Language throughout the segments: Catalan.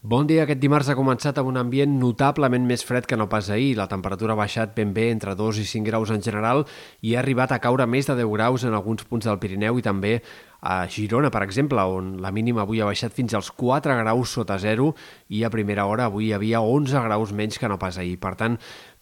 Bon dia. Aquest dimarts ha començat amb un ambient notablement més fred que no pas ahir. La temperatura ha baixat ben bé entre 2 i 5 graus en general i ha arribat a caure més de 10 graus en alguns punts del Pirineu i també a Girona, per exemple, on la mínima avui ha baixat fins als 4 graus sota zero i a primera hora avui hi havia 11 graus menys que no pas ahir. Per tant,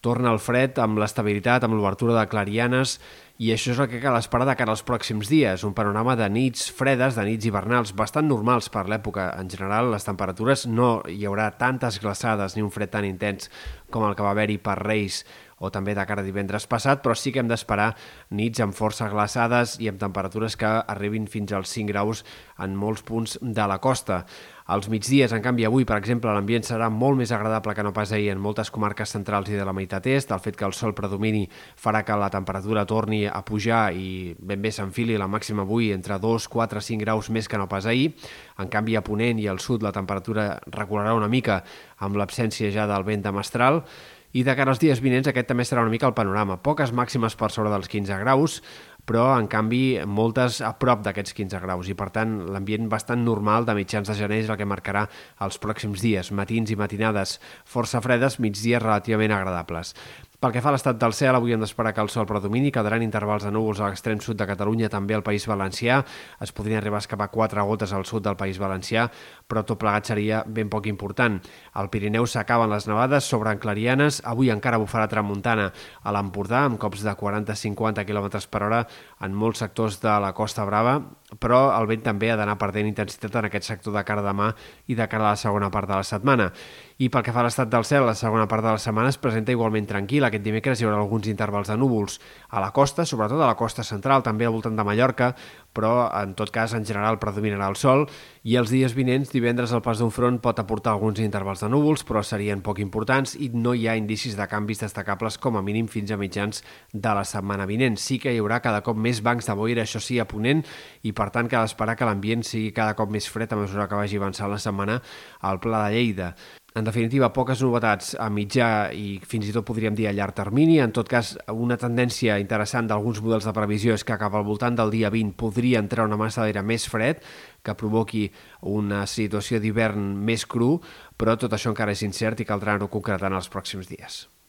torna el fred amb l'estabilitat, amb l'obertura de clarianes i això és el que cal esperar de cara als pròxims dies. Un panorama de nits fredes, de nits hivernals, bastant normals per l'època. En general, les temperatures no hi haurà tantes glaçades ni un fred tan intens com el que va haver-hi per Reis o també de cara a divendres passat, però sí que hem d'esperar nits amb força glaçades i amb temperatures que arribin fins als 5 graus en molts punts de la costa. Als migdies, en canvi, avui, per exemple, l'ambient serà molt més agradable que no pas ahir en moltes comarques centrals i de la meitat est. El fet que el sol predomini farà que la temperatura torni a pujar i ben bé s'enfili la màxima avui entre 2, 4, 5 graus més que no pas ahir. En canvi, a Ponent i al sud la temperatura recularà una mica amb l'absència ja del vent de mestral i de cara als dies vinents aquest també serà una mica el panorama. Poques màximes per sobre dels 15 graus, però en canvi moltes a prop d'aquests 15 graus i per tant l'ambient bastant normal de mitjans de gener és el que marcarà els pròxims dies, matins i matinades força fredes, migdies relativament agradables. Pel que fa a l'estat del cel, avui hem d'esperar que el sol predomini, quedaran intervals de núvols a l'extrem sud de Catalunya, també al País Valencià. Es podrien arribar a escapar quatre gotes al sud del País Valencià, però tot plegat seria ben poc important. Al Pirineu s'acaben les nevades sobre Clarianes. Avui encara bufarà tramuntana a l'Empordà, amb cops de 40-50 km per hora en molts sectors de la Costa Brava, però el vent també ha d'anar perdent intensitat en aquest sector de cara demà i de cara a la segona part de la setmana. I pel que fa a l'estat del cel, la segona part de la setmana es presenta igualment tranquil. Aquest dimecres hi haurà alguns intervals de núvols a la costa, sobretot a la costa central, també al voltant de Mallorca, però en tot cas en general predominarà el sol i els dies vinents, divendres el pas d'un front pot aportar alguns intervals de núvols, però serien poc importants i no hi ha indicis de canvis destacables com a mínim fins a mitjans de la setmana vinent. Sí que hi haurà cada cop més bancs de boira, això sí, a Ponent, i per tant cal esperar que l'ambient sigui cada cop més fred a mesura que vagi avançant la setmana al Pla de Lleida. En definitiva, poques novetats a mitjà i fins i tot podríem dir a llarg termini. En tot cas, una tendència interessant d'alguns models de previsió és que cap al voltant del dia 20 podria entrar una massa d'aire més fred que provoqui una situació d'hivern més cru, però tot això encara és incert i caldrà no concretar en els pròxims dies.